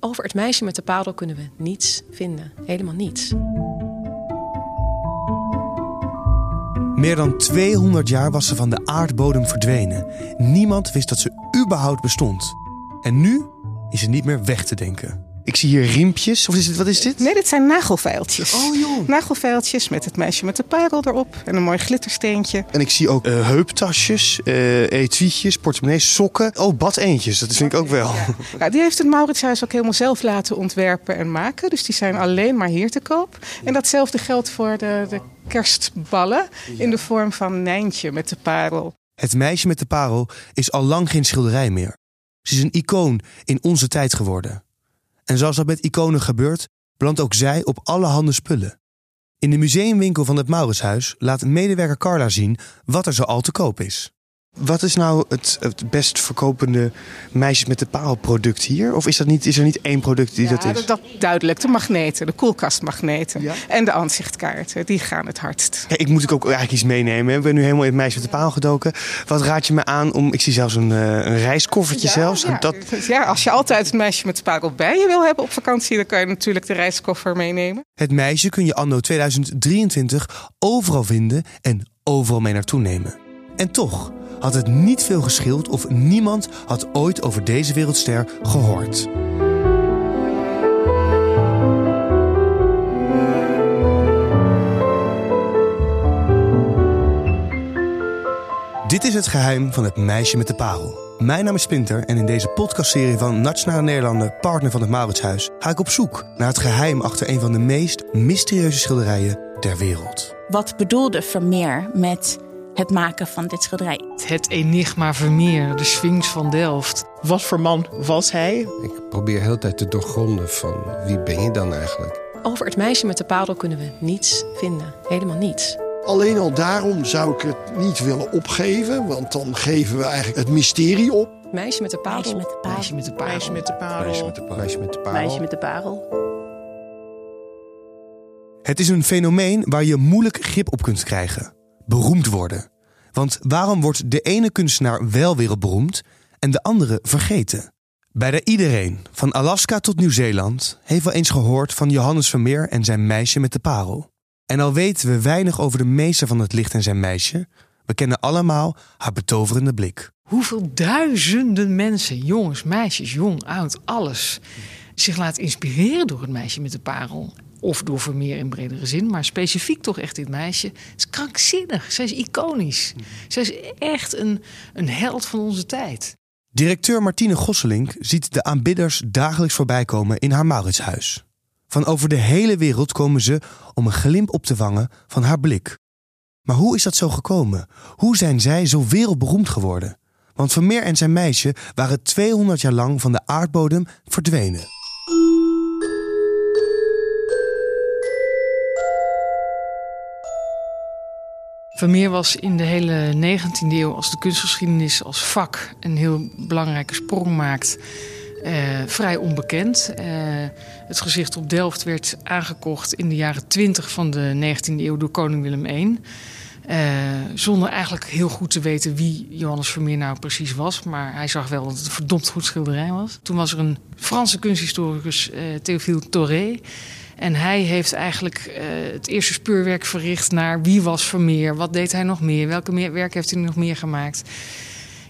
Over het meisje met de parel kunnen we niets vinden. Helemaal niets. Meer dan 200 jaar was ze van de aardbodem verdwenen. Niemand wist dat ze überhaupt bestond. En nu is ze niet meer weg te denken. Ik zie hier riempjes. Of is het, wat is dit? Nee, dit zijn nagelveiltjes. Oh joh. Nagelveiltjes met het meisje met de parel erop en een mooi glittersteentje. En ik zie ook eh, heuptasjes, eh etuietjes, portemonnees, sokken. Oh, badeentjes. Dat vind ik ook wel. Ja, die heeft het Mauritshuis ook helemaal zelf laten ontwerpen en maken. Dus die zijn alleen maar hier te koop. En datzelfde geldt voor de, de kerstballen in de vorm van Nijntje met de parel. Het meisje met de parel is al lang geen schilderij meer. Ze is een icoon in onze tijd geworden. En zoals dat met iconen gebeurt, belandt ook zij op allerhande spullen. In de museumwinkel van het Mauritshuis laat medewerker Carla zien wat er zo al te koop is. Wat is nou het, het best verkopende meisjes met de paal product hier? Of is, dat niet, is er niet één product die dat Ja, is? dat duidelijk. De magneten, de koelkastmagneten Ja. en de aanzichtkaarten, die gaan het hardst. Ik moet ook eigenlijk iets meenemen. Ik ben nu helemaal in het meisje met de paal gedoken. Wat raad je me aan om... Ik zie zelfs een, eh, een reiskoffertje zelfs. Ja, Dat, ja, als je altijd het meisje met de parel bij je wil hebben op vakantie, dan kan je natuurlijk de reiskoffer meenemen. Het meisje kun je anno 2023 overal vinden en overal mee naartoe nemen. En toch had het niet veel geschild of niemand had ooit over deze wereldster gehoord. Dit is het geheim van het meisje met de parel. Mijn naam is Splinter en in deze podcastserie van Nationale Nederlanden, partner van het Mauritshuis, ga ik op zoek naar het geheim achter een van de meest mysterieuze schilderijen ter wereld. Wat bedoelde Vermeer met het maken van dit schilderij? Het enigma Vermeer, de Sphinx van Delft. Wat voor man was hij? Ik probeer heel de tijd te doorgronden van wie ben je dan eigenlijk? Over het meisje met de parel kunnen we niets vinden. Helemaal niets. Alleen al daarom zou ik het niet willen opgeven, want dan geven we eigenlijk het mysterie op. Meisje met de parel. Meisje met de parel. Meisje met de parel. Meisje met de parel. Meisje met de parel. Meisje met de parel. Meisje met de parel. Het is een fenomeen waar je moeilijk grip op kunt krijgen. Beroemd worden. Want waarom wordt de ene kunstenaar wel wereldberoemd en de andere vergeten? Bijna iedereen, van Alaska tot Nieuw-Zeeland, heeft wel eens gehoord van Johannes Vermeer en zijn meisje met de parel. En al weten we weinig over de meester van het licht en zijn meisje, we kennen allemaal haar betoverende blik. Hoeveel duizenden mensen, jongens, meisjes, jong, oud, alles, zich laat inspireren door het meisje met de parel. Of door Vermeer in bredere zin, maar specifiek toch echt dit meisje. Het is krankzinnig, zij is iconisch. Zij is echt een, een held van onze tijd. Directeur Martine Gosselink ziet de aanbidders dagelijks voorbij komen in haar Mauritshuis. Van over de hele wereld komen ze om een glimp op te vangen van haar blik. Maar hoe is dat zo gekomen? Hoe zijn zij zo wereldberoemd geworden? Want Vermeer en zijn meisje waren 200 jaar lang van de aardbodem verdwenen. Vermeer was in de hele 19e eeuw als de kunstgeschiedenis als vak een heel belangrijke sprong maakt. eh, vrij onbekend. Eh, het gezicht op Delft werd aangekocht in de jaren 20 van de 19e eeuw door koning Willem I. Eh, zonder eigenlijk heel goed te weten wie Johannes Vermeer nou precies was. Maar hij zag wel dat het een verdomd goed schilderij was. Toen was er een Franse kunsthistoricus, Théophile Thoré. En hij heeft eigenlijk eh, het eerste speurwerk verricht naar wie was Vermeer, wat deed hij nog meer, welke meer, werk heeft hij nog meer gemaakt.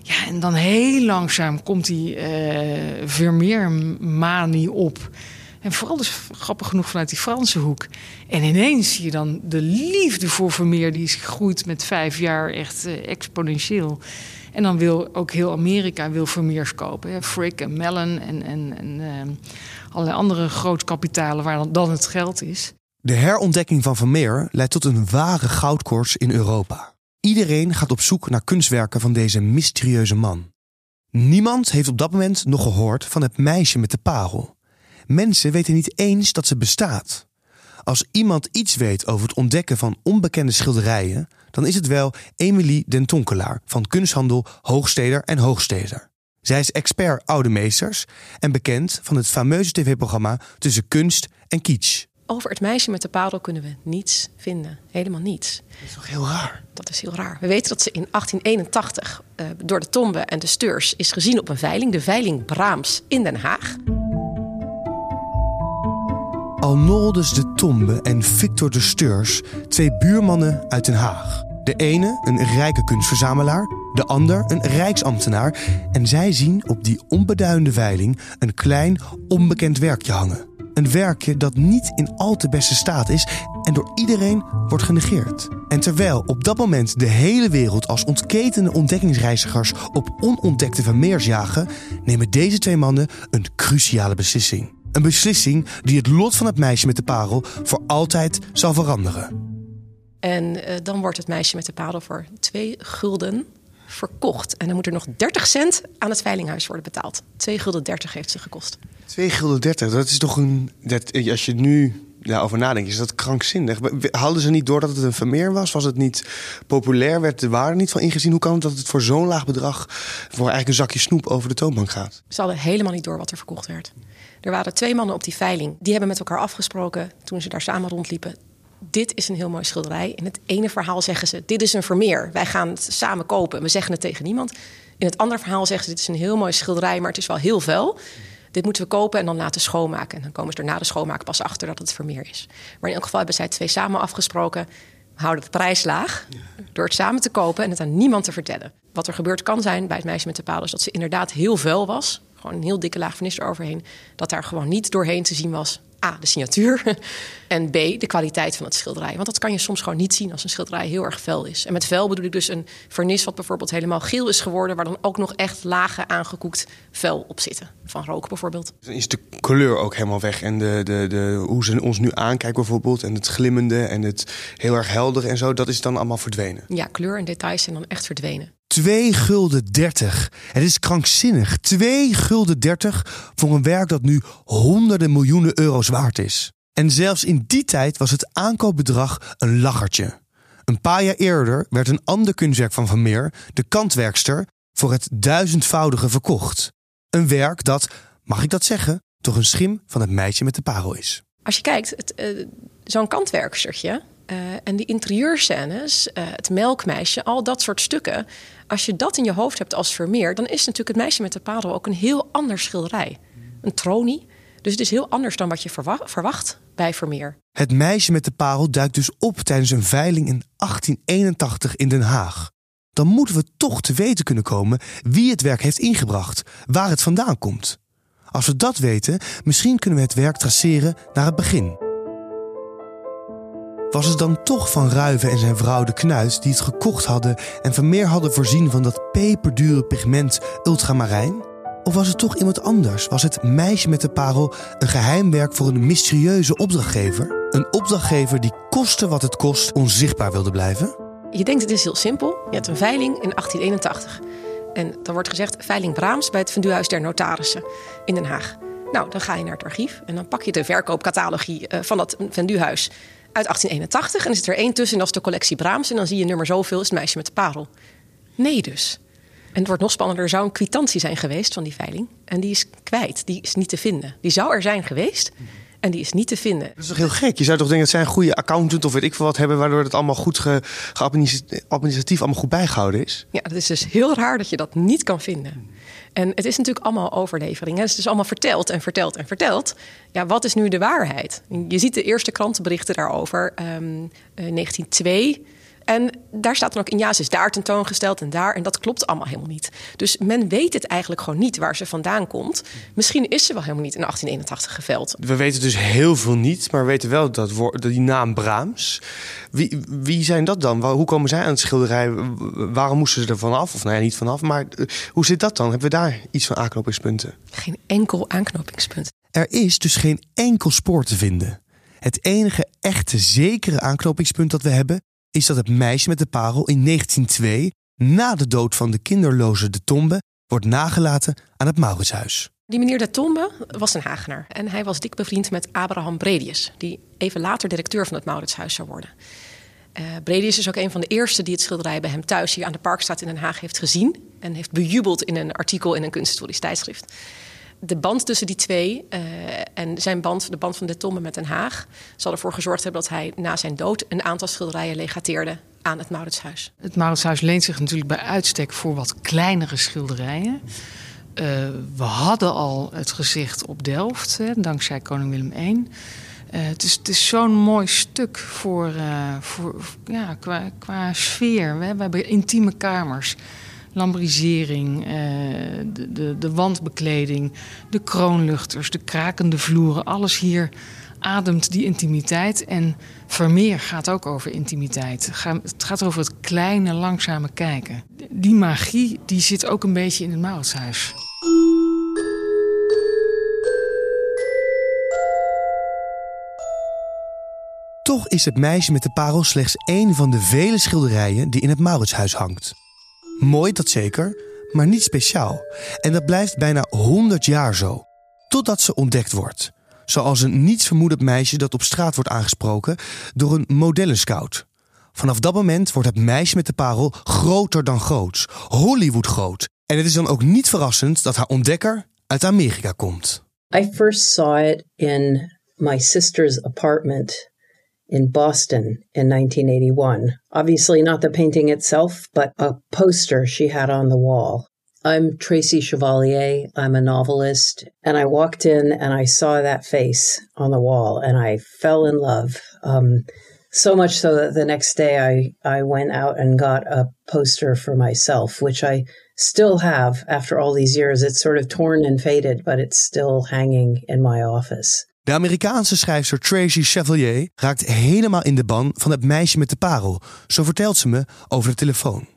Ja, en dan heel langzaam komt die eh Vermeer-manie op. En vooral dus grappig genoeg vanuit die Franse hoek. En ineens zie je dan de liefde voor Vermeer, die is gegroeid met vijf jaar echt eh, exponentieel. En dan wil ook heel Amerika wil Vermeers kopen. Hè. Frick en Mellon en, en, en eh, allerlei andere grootkapitalen waar dan, het geld is. De herontdekking van Vermeer leidt tot een ware goudkoorts in Europa. Iedereen gaat op zoek naar kunstwerken van deze mysterieuze man. Niemand heeft op dat moment nog gehoord van het meisje met de parel. Mensen weten niet eens dat ze bestaat. Als iemand iets weet over het ontdekken van onbekende schilderijen, dan is het wel Emilie den Tonkelaar van kunsthandel Hoogsteder en Hoogsteder. Zij is expert oude meesters en bekend van het fameuze tv-programma Tussen Kunst en Kitsch. Over het meisje met de parel kunnen we niets vinden. Helemaal niets. Dat is toch heel raar? Dat is heel raar. We weten dat ze in 1881 eh, door de Tombe en de Steurs is gezien op een veiling. De veiling Braams in Den Haag. Arnoldus de Tombe en Victor de Steurs, twee buurmannen uit Den Haag. De ene een rijke kunstverzamelaar, de ander een rijksambtenaar. En zij zien op die onbeduidende veiling een klein, onbekend werkje hangen. Een werkje dat niet in al te beste staat is en door iedereen wordt genegeerd. En terwijl op dat moment de hele wereld als ontketende ontdekkingsreizigers op onontdekte Vermeers jagen, nemen deze twee mannen een cruciale beslissing. Een beslissing die het lot van het meisje met de parel voor altijd zal veranderen. En eh, dan wordt het meisje met de parel voor twee gulden verkocht. En dan moet er nog 30 cent aan het veilinghuis worden betaald. 2 gulden 30 heeft ze gekost. 2 gulden 30, dat is toch een. Dat, als je nu daarover nadenkt, is dat krankzinnig. Hadden ze niet door dat het een Vermeer was? Was het niet populair? Werd de waarde niet van ingezien? Hoe kan het dat het voor zo'n laag bedrag voor eigenlijk een zakje snoep over de toonbank gaat? Ze hadden helemaal niet door wat er verkocht werd. Er waren twee mannen op die veiling. Die hebben met elkaar afgesproken toen ze daar samen rondliepen. Dit is een heel mooi schilderij. In het ene verhaal zeggen ze: Dit is een Vermeer. Wij gaan het samen kopen. We zeggen het tegen niemand. In het andere verhaal zeggen ze: Dit is een heel mooi schilderij, maar het is wel heel vuil. Dit moeten we kopen en dan laten schoonmaken. En dan komen ze er na de schoonmaak pas achter dat het Vermeer is. Maar in elk geval hebben zij twee samen afgesproken. Houden de prijs laag door het samen te kopen en het aan niemand te vertellen. Wat er gebeurd kan zijn bij het meisje met de paal is dat ze inderdaad heel vuil was. Gewoon een heel dikke laag vernis eroverheen. Dat daar gewoon niet doorheen te zien was A, de signatuur. En B, de kwaliteit van het schilderij. Want dat kan je soms gewoon niet zien als een schilderij heel erg vuil is. En met vuil bedoel ik dus een vernis wat bijvoorbeeld helemaal geel is geworden. Waar dan ook nog echt lage aangekoekt vuil op zitten. Van rook bijvoorbeeld. Dan is de kleur ook helemaal weg. En de, de, de, hoe ze ons nu aankijken bijvoorbeeld. En het glimmende en het heel erg helder en zo. Dat is dan allemaal verdwenen. Ja, kleur en details zijn dan echt verdwenen. 2 gulden 30. Het is krankzinnig. 2 gulden 30 voor een werk dat nu honderden miljoenen euro's waard is. En zelfs in die tijd was het aankoopbedrag een lachertje. Een paar jaar eerder werd een ander kunstwerk van Vermeer, de kantwerkster, voor het duizendvoudige verkocht. Een werk dat, mag ik dat zeggen, toch een schim van het meisje met de parel is. Als je kijkt, het, uh, zo'n kantwerkstertje uh, en die interieurscènes, uh, het melkmeisje, al dat soort stukken. Als je dat in je hoofd hebt als Vermeer, dan is natuurlijk het meisje met de parel ook een heel ander schilderij. Een tronie. Dus het is heel anders dan wat je verwacht bij Vermeer. Het meisje met de parel duikt dus op tijdens een veiling in 1881 in Den Haag. Dan moeten we toch te weten kunnen komen wie het werk heeft ingebracht, waar het vandaan komt. Als we dat weten, misschien kunnen we het werk traceren naar het begin. Was het dan toch van Ruiven en zijn vrouw de Knuit die het gekocht hadden en Vermeer hadden voorzien van dat peperdure pigment ultramarijn? Of was het toch iemand anders? Was het meisje met de parel een geheimwerk voor een mysterieuze opdrachtgever? Een opdrachtgever die koste wat het kost onzichtbaar wilde blijven? Je denkt het is heel simpel. Je hebt een veiling in 1881. En dan wordt gezegd veiling Braams bij het Venduhuis der Notarissen in Den Haag. Nou, dan ga je naar het archief en dan pak je de verkoopcatalogie eh, van dat Venduhuis uit 1881. En er zit er één tussen en dat is de collectie Braams. En dan zie je nummer zoveel is het meisje met de parel. Nee dus. En het wordt nog spannender. Er zou een kwitantie zijn geweest van die veiling. En die is kwijt. Die is niet te vinden. Die zou er zijn geweest. En die is niet te vinden. Dat is toch heel gek? Je zou toch denken dat zij een goede accountant of weet ik veel wat hebben... waardoor het allemaal goed ge, administratief allemaal goed bijgehouden is? Ja, het is dus heel raar dat je dat niet kan vinden. En het is natuurlijk allemaal overlevering. Hè? Het is allemaal verteld en verteld en verteld. Ja, wat is nu de waarheid? Je ziet de eerste krantenberichten daarover. Um, 1902 en daar staat dan ook in, ja, ze is daar tentoongesteld en daar. En dat klopt allemaal helemaal niet. Dus men weet het eigenlijk gewoon niet waar ze vandaan komt. Misschien is ze wel helemaal niet in 1881 geveld. We weten dus heel veel niet, maar we weten wel dat, woord, die naam Braams. Wie, wie zijn dat dan? Hoe komen zij aan het schilderij? Waarom moesten ze er vanaf? Of nou ja, niet vanaf, maar eh, hoe zit dat dan? Hebben we daar iets van aanknopingspunten? Geen enkel aanknopingspunt. Er is dus geen enkel spoor te vinden. Het enige echte zekere aanknopingspunt dat we hebben is dat het meisje met de parel in 1902, na de dood van de kinderloze de Tombe, wordt nagelaten aan het Mauritshuis. Die meneer de Tombe was een Hagenaar en hij was dik bevriend met Abraham Bredius, die even later directeur van het Mauritshuis zou worden. Uh, Bredius is ook een van de eerste die het schilderij bij hem thuis hier aan de Parkstraat in Den Haag heeft gezien en heeft bejubeld in een artikel in een kunsthistorisch tijdschrift de band tussen die twee uh, en zijn band, de band van de Tomme met Den Haag, zal ervoor gezorgd hebben dat hij na zijn dood een aantal schilderijen legateerde aan het Mauritshuis. Het Mauritshuis leent zich natuurlijk bij uitstek voor wat kleinere schilderijen. Uh, we hadden al het gezicht op Delft, hè, dankzij koning Willem I. Uh, het is, het is zo'n mooi stuk voor, voor ja, qua, qua sfeer. We hebben intieme kamers lambrisering, uh, de, de, de wandbekleding, de kroonluchters, de krakende vloeren. Alles hier ademt die intimiteit. En Vermeer gaat ook over intimiteit. Het gaat over het kleine, langzame kijken. Die magie die zit ook een beetje in het Mauritshuis. Toch is het meisje met de parel slechts één van de vele schilderijen die in het Mauritshuis hangt. Mooi, dat zeker, maar niet speciaal. En dat blijft bijna 100 jaar zo. Totdat ze ontdekt wordt. Zoals een nietsvermoedend meisje dat op straat wordt aangesproken door een modellenscout. Vanaf dat moment wordt het meisje met de parel groter dan groots. Hollywood groot. En het is dan ook niet verrassend dat haar ontdekker uit Amerika komt. I first saw it in my sister's apartment in Boston in 1981. Obviously, not the painting itself, but a poster she had on the wall. I'm Tracy Chevalier. I'm a novelist. And I walked in and I saw that face on the wall and I fell in love. Um, so much so that the next day I, I went out and got a poster for myself, which I still have after all these years. It's sort of torn and faded, but it's still hanging in my office. De Amerikaanse schrijfster Tracy Chevalier raakt helemaal in de ban van het meisje met de parel. Zo vertelt ze me over de telefoon.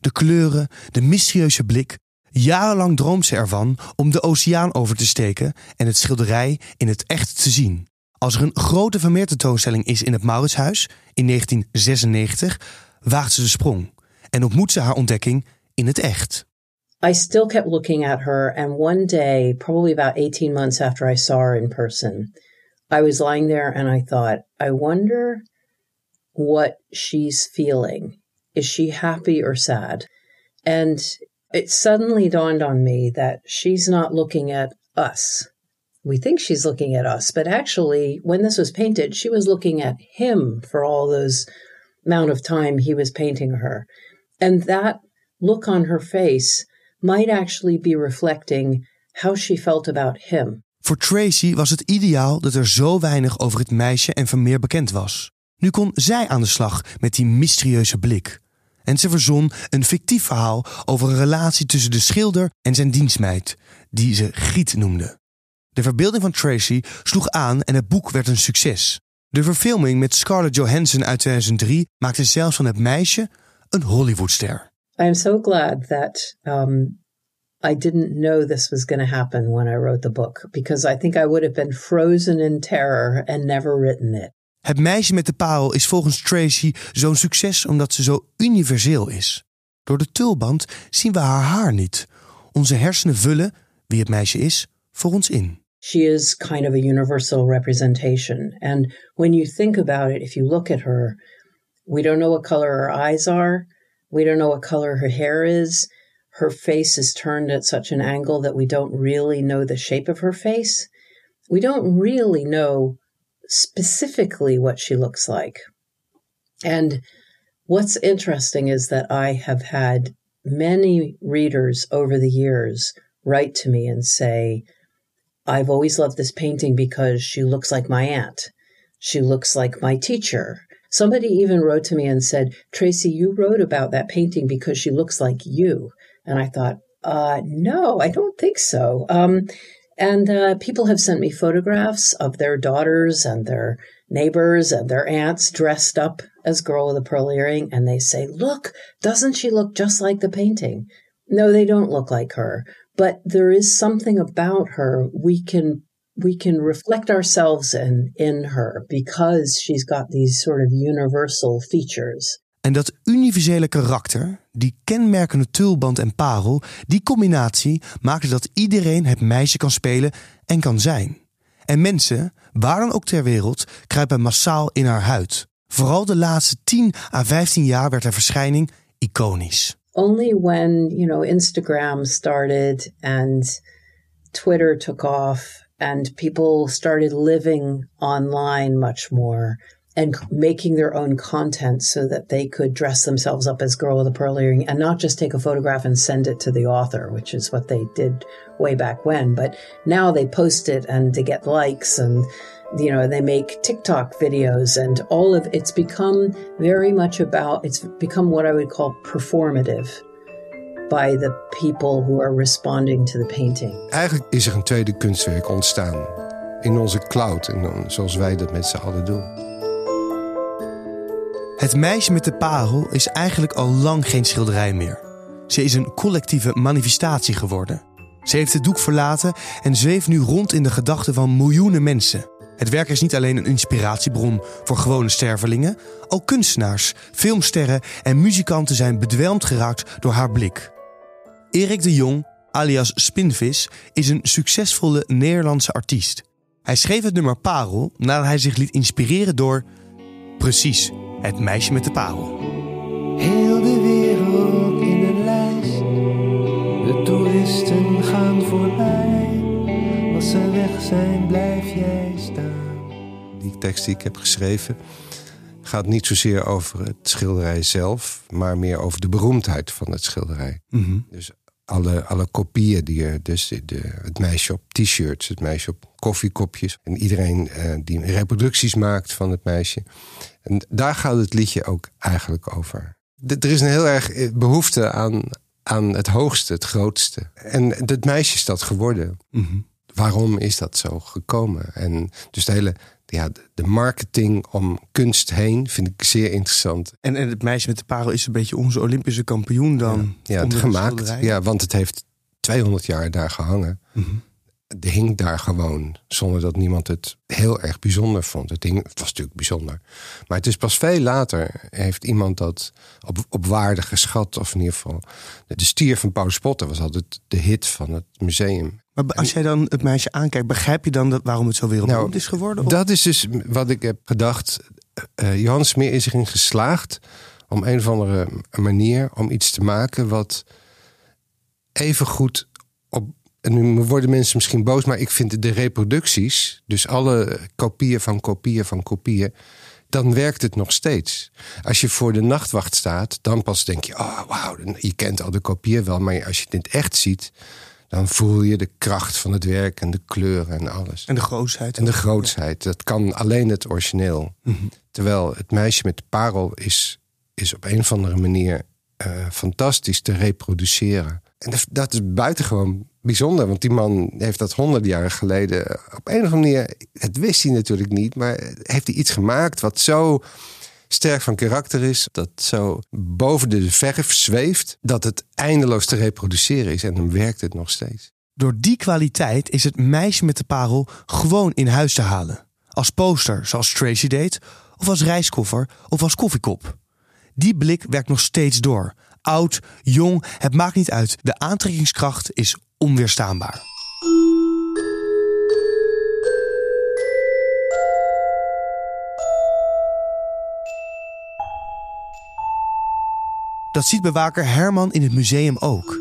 De kleuren, de mysterieuze blik. Jarenlang droomt ze ervan om de oceaan over te steken en het schilderij in het echt te zien. Als er een grote vermeertentoonstelling is in het Mauritshuis in 1996, waagt ze de sprong en ontmoet ze haar ontdekking in het echt. I still kept looking at her. And one day, probably about 18 months after I saw her in person, I was lying there and I thought, I wonder what she's feeling. Is she happy or sad? And it suddenly dawned on me that she's not looking at us. We think she's looking at us, but actually, when this was painted, she was looking at him for all those amount of time he was painting her. And that look on her face might actually be reflecting how she felt about him. Voor Tracy was het ideaal dat er zo weinig over het meisje en Vermeer bekend was. Nu kon zij aan de slag met die mysterieuze blik. En ze verzon een fictief verhaal over een relatie tussen de schilder en zijn dienstmeid, die ze Giet noemde. De verbeelding van Tracy sloeg aan en het boek werd een succes. De verfilming met Scarlett Johansson uit 2003 maakte zelfs van het meisje een Hollywoodster. I am so glad that um, I didn't know this was going to happen when I wrote the book because I think I would have been frozen in terror and never written it. Het meisje met de parel is volgens Tracy zo'n succes omdat ze zo universeel is. Door de tulband zien we haar haar niet. Onze hersenen vullen, wie het meisje is, voor ons in. She is kind of a universal representation. And when you think about it, if you look at her, we don't know what color her eyes are. We don't know what color her hair is. Her face is turned at such an angle that we don't really know the shape of her face. We don't really know specifically what she looks like. And what's interesting is that I have had many readers over the years write to me and say, I've always loved this painting because she looks like my aunt. She looks like my teacher. Somebody even wrote to me and said, Tracy, you wrote about that painting because she looks like you. And I thought, uh, no, I don't think so. Um, and uh, people have sent me photographs of their daughters and their neighbors and their aunts dressed up as Girl with a Pearl Earring. And they say, look, doesn't she look just like the painting? No, they don't look like her. But there is something about her we can we can reflect ourselves in, in her because she's got these sort of universal features. En dat universele karakter, die kenmerkende tulband en parel, die combinatie maakt dat iedereen het meisje kan spelen en kan zijn. En mensen, waar dan ook ter wereld, kruipen massaal in haar huid. Vooral de laatste 10 à 15 jaar werd haar verschijning iconisch. Only when, you know, Instagram started and Twitter took off and people started living online much more and making their own content so that they could dress themselves up as girl with a pearl earring and not just take a photograph and send it to the author which is what they did way back when but now they post it and to get likes and you know they make tiktok videos and all of it's become very much about it's become what i would call performative by the people who are responding to the painting Eigenlijk is er een tweede kunstwerk ontstaan. In onze cloud, en dan, zoals wij dat met z'n allen doen. Het meisje met de parel is eigenlijk al lang geen schilderij meer. Ze is een collectieve manifestatie geworden. Ze heeft het doek verlaten en zweeft nu rond in de gedachten van miljoenen mensen. Het werk is niet alleen een inspiratiebron voor gewone stervelingen, ook kunstenaars, filmsterren en muzikanten zijn bedwelmd geraakt door haar blik. Erik de Jong, alias Spinvis, is een succesvolle Nederlandse artiest. Hij schreef het nummer Parel nadat hij zich liet inspireren door, precies, het meisje met de parel. Heel de wereld in een lijst. De toeristen gaan voorbij. Als ze weg zijn, blijf jij staan. Die tekst die ik heb geschreven gaat niet zozeer over het schilderij zelf, maar meer over de beroemdheid van het schilderij. Dus alle, alle kopieën die er, dus de, het meisje op t-shirts, het meisje op koffiekopjes en iedereen eh, die reproducties maakt van het meisje. En daar gaat het liedje ook eigenlijk over. Er is een heel erg eh, behoefte aan, aan het hoogste, het grootste. En het meisje is dat geworden. Waarom is dat zo gekomen? En dus de hele ja, de marketing om kunst heen vind ik zeer interessant. En, en het meisje met de parel is een beetje onze Olympische kampioen dan. Ja, het gemaakt. Ja, want het heeft 200 jaar daar gehangen. Het hing daar gewoon, zonder dat niemand het heel erg bijzonder vond. Het, hing, het was natuurlijk bijzonder. Maar het is pas veel later heeft iemand dat op, op waarde geschat. Of in ieder geval, de, stier van Paulus Potter was altijd de hit van het museum. Maar als jij dan het meisje aankijkt, begrijp je dan dat, waarom het zo wereldberoemd Nou, is geworden? Of- Dat is dus wat ik heb gedacht. Eh Johan Smeer is erin geslaagd om een of andere manier om iets te maken wat even goed. En nu worden mensen misschien boos, maar ik vind de reproducties, dus alle kopieën van kopieën van kopieën, dan werkt het nog steeds. Als je voor de nachtwacht staat, dan pas denk je, oh wauw, je kent al de kopieën wel, maar als je het echt ziet, dan voel je de kracht van het werk en de kleuren en alles. En de grootheid. En de grootsheid. Dat kan alleen het origineel. Terwijl het meisje met de parel is, is op een of andere manier eh, fantastisch te reproduceren. En dat, dat is buitengewoon bijzonder. Want die man heeft dat honderden jaren geleden op een of andere manier... Het wist hij natuurlijk niet, maar heeft hij iets gemaakt wat zo sterk van karakter is. Dat zo boven de verf zweeft. Dat het eindeloos te reproduceren is. En dan werkt het nog steeds. Door die kwaliteit is het meisje met de parel gewoon in huis te halen. Als poster, zoals Tracy deed, of als reiskoffer of als koffiekop. Die blik werkt nog steeds door. Oud, jong, het maakt niet uit. De aantrekkingskracht is onweerstaanbaar. Dat ziet bewaker Herman in het museum ook.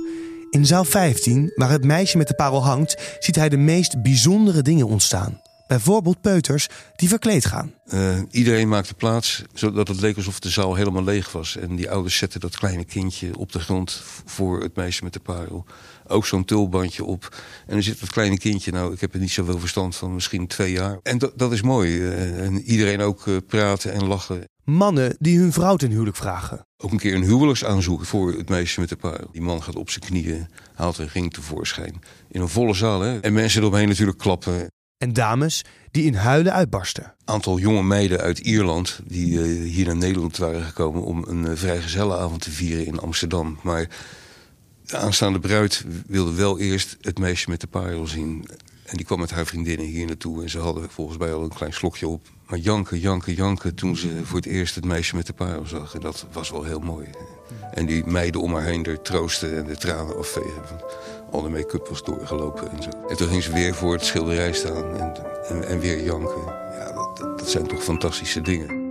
In zaal 15, waar het meisje met de parel hangt, ziet hij de meest bijzondere dingen ontstaan. Bijvoorbeeld peuters die verkleed gaan. Eh, iedereen maakte plaats, zodat het leek alsof de zaal helemaal leeg was. En die ouders zetten dat kleine kindje op de grond voor het meisje met de parel. Ook zo'n tulbandje op. En dan zit dat kleine kindje, nou, ik heb er niet zoveel verstand van, misschien twee jaar. En dat, dat is mooi. Eh, en iedereen ook eh, praten en lachen. Mannen die hun vrouw ten huwelijk vragen. Ook een keer een huwelijksaanzoek voor het meisje met de parel. Die man gaat op zijn knieën, haalt een ring tevoorschijn. In een volle zaal, hè. En mensen eromheen natuurlijk klappen. En dames die in huilen uitbarsten. aantal jonge meiden uit Ierland die eh, hier naar Nederland waren gekomen om een uh, vrijgezellenavond te vieren in Amsterdam. Maar de aanstaande bruid wilde wel eerst het meisje met de parel zien. En die kwam met haar vriendinnen hier naartoe en ze hadden volgens mij al een klein slokje op. Maar janken, janken, janken toen ze voor het eerst het meisje met de parel zag. En dat was wel heel mooi. En die meiden om haar heen er troosten en de tranen afvegen. Al de make-up was doorgelopen en zo. En toen ging ze weer voor het schilderij staan en, en, weer janken. Ja, dat, dat zijn toch fantastische dingen.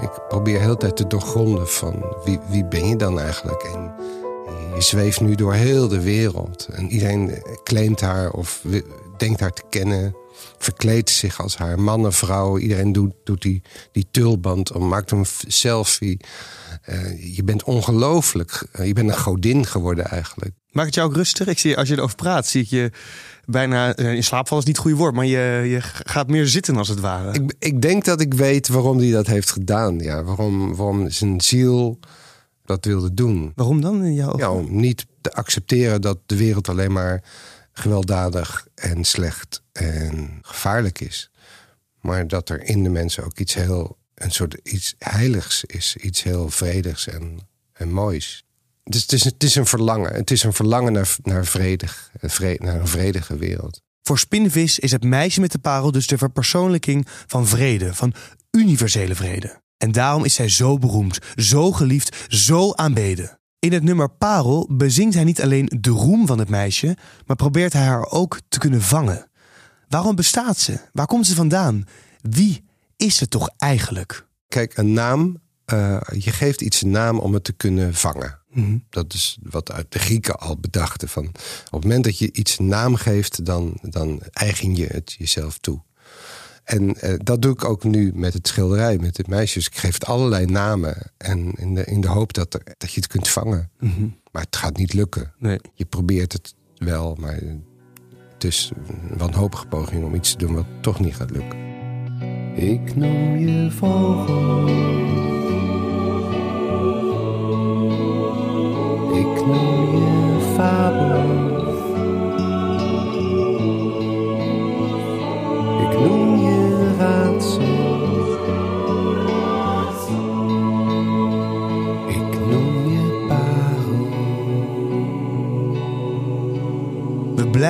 Ik probeer de hele tijd te doorgronden van wie, wie ben je dan eigenlijk? En je zweeft nu door heel de wereld. En iedereen claimt haar of denkt haar te kennen. Verkleedt zich als haar mannen, vrouwen. Iedereen doet, doet die, die tulband om, maakt een selfie. Uh, je bent ongelooflijk. Uh, je bent een godin geworden eigenlijk. Maakt het jou ook rustig? Ik zie, als je erover praat, zie ik je bijna in slaap vallen is niet het goede woord, maar je, je gaat meer zitten als het ware. Ik, ik denk dat ik weet waarom hij dat heeft gedaan. Ja, waarom, waarom zijn ziel dat wilde doen. Waarom dan in jouw Ja, om niet te accepteren dat de wereld alleen maar gewelddadig en slecht en gevaarlijk is. Maar dat er in de mensen ook iets heel, een soort iets heiligs is. Iets heel vredigs en, en moois. Dus het is, het is een verlangen. Het is een verlangen naar, naar, vredig, naar een vredige wereld. Voor Spinvis is het meisje met de parel dus de verpersoonlijking van vrede, van universele vrede. En daarom is zij zo beroemd, zo geliefd, zo aanbeden. In het nummer Parel bezingt hij niet alleen de roem van het meisje, maar probeert hij haar ook te kunnen vangen. Waarom bestaat ze? Waar komt ze vandaan? Wie is ze toch eigenlijk? Kijk, een naam, uh, je geeft iets een naam om het te kunnen vangen. Mm Dat is wat uit de Grieken al bedachten. Van, op het moment dat je iets een naam geeft, dan, dan eigen je het jezelf toe. En uh, dat doe ik ook nu met het schilderij, met de meisjes. Ik geef het allerlei namen. En in de, in de hoop dat, er, dat je het kunt vangen. Mm -hmm. Maar het gaat niet lukken. Nee. Je probeert het wel, maar het is een wanhopige poging om iets te doen wat toch niet gaat lukken. Ik noem je vogel.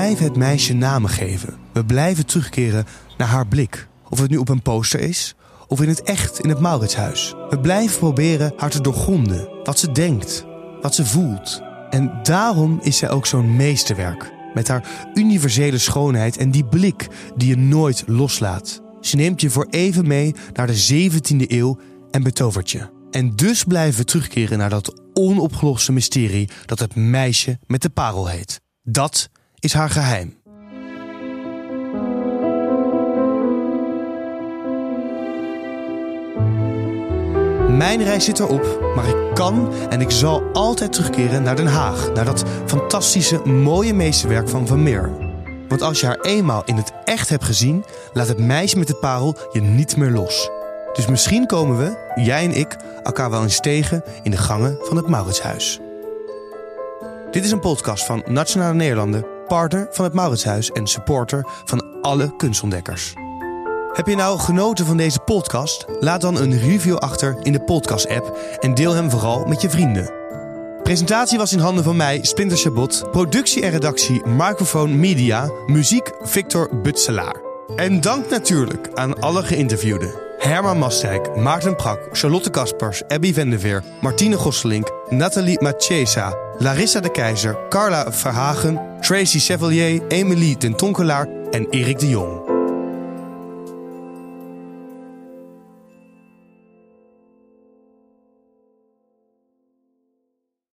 Blijven het meisje namen geven. We blijven terugkeren naar haar blik. Of het nu op een poster is, of in het echt in het Mauritshuis. We blijven proberen haar te doorgronden. Wat ze denkt, wat ze voelt. En daarom is zij ook zo'n meesterwerk. Met haar universele schoonheid en die blik die je nooit loslaat. Ze neemt je voor even mee naar de 17e eeuw en betovert je. En dus blijven we terugkeren naar dat onopgeloste mysterie dat het meisje met de parel heet. Dat is haar geheim. Mijn reis zit erop, maar ik kan en ik zal altijd terugkeren naar Den Haag. Naar dat fantastische, mooie meesterwerk van Vermeer. Want als je haar eenmaal in het echt hebt gezien, laat het meisje met de parel je niet meer los. Dus misschien komen we, jij en ik, elkaar wel eens tegen in de gangen van het Mauritshuis. Dit is een podcast van Nationale Nederlanden, partner van het Mauritshuis en supporter van alle kunstontdekkers. Heb je nou genoten van deze podcast? Laat dan een review achter in de podcast-app en deel hem vooral met je vrienden. Presentatie was in handen van mij, Splinter Chabot. Productie en redactie Microphone Media. Muziek Victor Butselaar. En dank natuurlijk aan alle geïnterviewden. Herman Mastijk, Maarten Prak, Charlotte Kaspers, Abby Vendeveer, Martine Gosselink, Nathalie Machesa, Larissa de Keizer, Carla Verhagen, Tracy Chevalier, Emily den Tonkelaar en Erik de Jong.